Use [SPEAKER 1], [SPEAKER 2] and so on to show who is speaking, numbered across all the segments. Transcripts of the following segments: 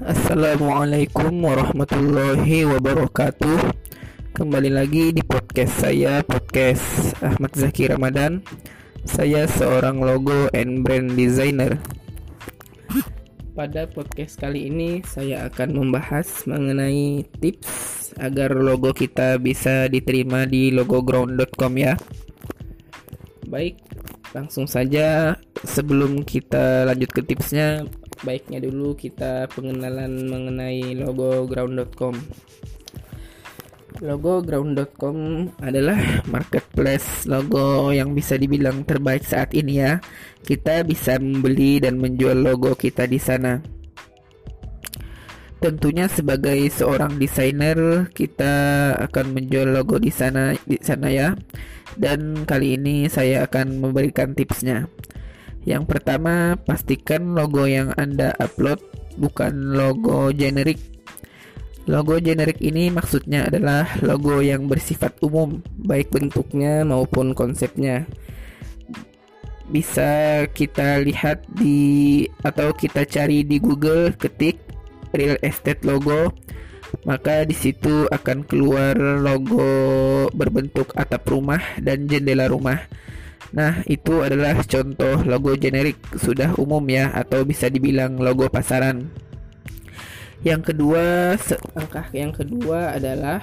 [SPEAKER 1] Assalamualaikum warahmatullahi wabarakatuh. Kembali lagi di podcast saya Podcast Ahmad Zaki Ramadan. Saya seorang logo and brand designer. Pada podcast kali ini saya akan membahas mengenai tips Agar logo kita bisa diterima di logoground.com ya. Baik, langsung saja sebelum kita lanjut ke tipsnya baiknya dulu kita pengenalan mengenai logo ground.com. Logo ground.com adalah marketplace logo yang bisa dibilang terbaik saat ini ya. Kita bisa membeli dan menjual logo kita di sana. Tentunya sebagai seorang desainer kita akan menjual logo di sana di sana ya. Dan kali ini saya akan memberikan tipsnya. Yang pertama, pastikan logo yang Anda upload bukan logo generik. Logo generik ini maksudnya adalah logo yang bersifat umum, baik bentuknya maupun konsepnya. Bisa kita lihat di atau kita cari di Google ketik real estate logo maka di situ akan keluar logo berbentuk atap rumah dan jendela rumah. Nah, itu adalah contoh logo generik sudah umum ya atau bisa dibilang logo pasaran. Yang kedua, langkah yang kedua adalah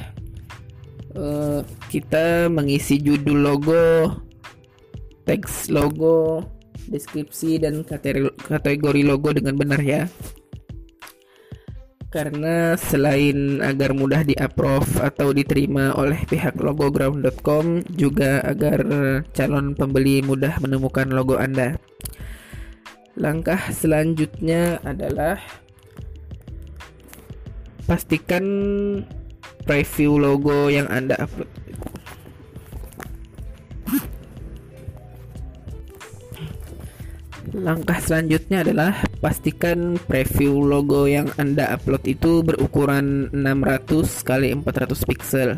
[SPEAKER 1] uh, kita mengisi judul logo, teks logo, deskripsi dan kategori logo dengan benar ya karena selain agar mudah di-approve atau diterima oleh pihak logoground.com juga agar calon pembeli mudah menemukan logo Anda. Langkah selanjutnya adalah pastikan preview logo yang Anda upload Langkah selanjutnya adalah pastikan preview logo yang Anda upload itu berukuran 600 x 400 pixel.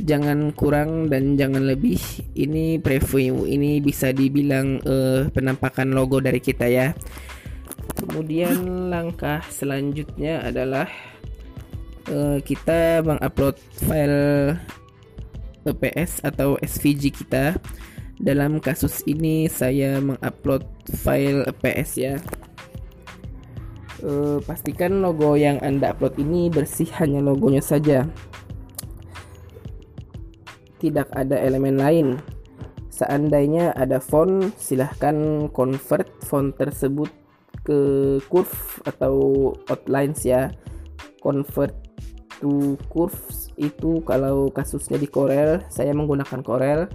[SPEAKER 1] Jangan kurang dan jangan lebih. Ini preview ini bisa dibilang uh, penampakan logo dari kita ya. Kemudian langkah selanjutnya adalah uh, kita mengupload file EPS atau SVG kita dalam kasus ini saya mengupload file PS ya. Uh, pastikan logo yang Anda upload ini bersih hanya logonya saja. Tidak ada elemen lain. Seandainya ada font, silahkan convert font tersebut ke curve atau outlines ya. Convert to curves itu kalau kasusnya di Corel, saya menggunakan Corel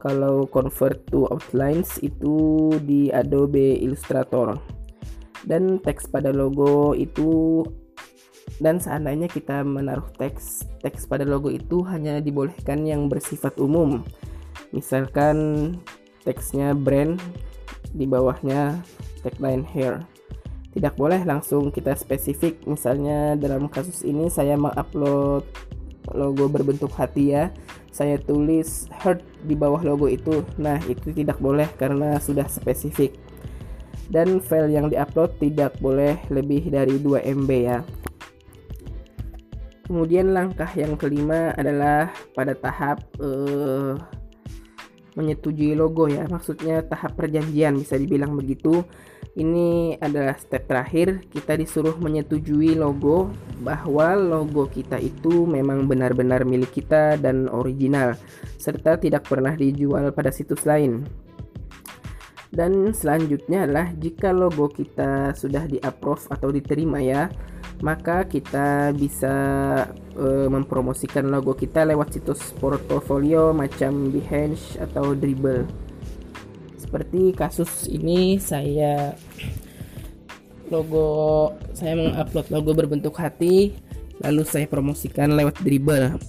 [SPEAKER 1] kalau convert to outlines itu di Adobe Illustrator. Dan teks pada logo itu dan seandainya kita menaruh teks teks pada logo itu hanya dibolehkan yang bersifat umum. Misalkan teksnya brand di bawahnya tagline here tidak boleh langsung kita spesifik. Misalnya dalam kasus ini saya mengupload logo berbentuk hati ya saya tulis heart di bawah logo itu. Nah itu tidak boleh karena sudah spesifik. Dan file yang diupload tidak boleh lebih dari 2 MB ya. Kemudian langkah yang kelima adalah pada tahap uh, menyetujui logo ya. Maksudnya tahap perjanjian bisa dibilang begitu. Ini adalah step terakhir. Kita disuruh menyetujui logo bahwa logo kita itu memang benar-benar milik kita dan original serta tidak pernah dijual pada situs lain. Dan selanjutnya adalah jika logo kita sudah di-approve atau diterima ya maka kita bisa e, mempromosikan logo kita lewat situs portofolio macam Behance atau Dribble. Seperti kasus ini saya logo saya mengupload logo berbentuk hati lalu saya promosikan lewat dribble.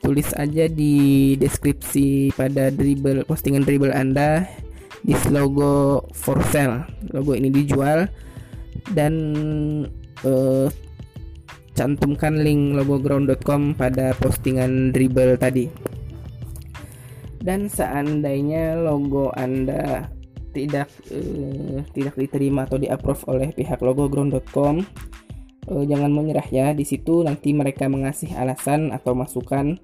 [SPEAKER 1] Tulis aja di deskripsi pada dribble postingan dribble anda this logo for sale. Logo ini dijual dan uh, cantumkan link logoground.com pada postingan dribble tadi. Dan seandainya logo Anda tidak uh, tidak diterima atau di-approve oleh pihak logoground.com uh, jangan menyerah ya. Di situ nanti mereka mengasih alasan atau masukan.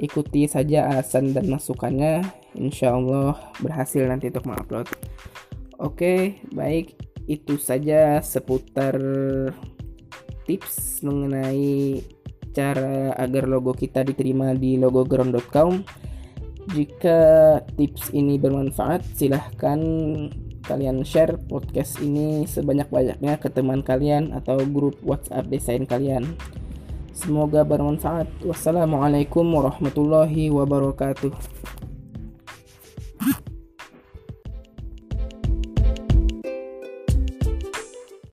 [SPEAKER 1] Ikuti saja alasan dan masukannya. Insya Allah berhasil nanti untuk mengupload. Oke baik. Itu saja seputar tips mengenai cara agar logo kita diterima di logoground.com jika tips ini bermanfaat silahkan kalian share podcast ini sebanyak-banyaknya ke teman kalian atau grup WhatsApp desain kalian. Semoga bermanfaat. Wassalamualaikum warahmatullahi wabarakatuh.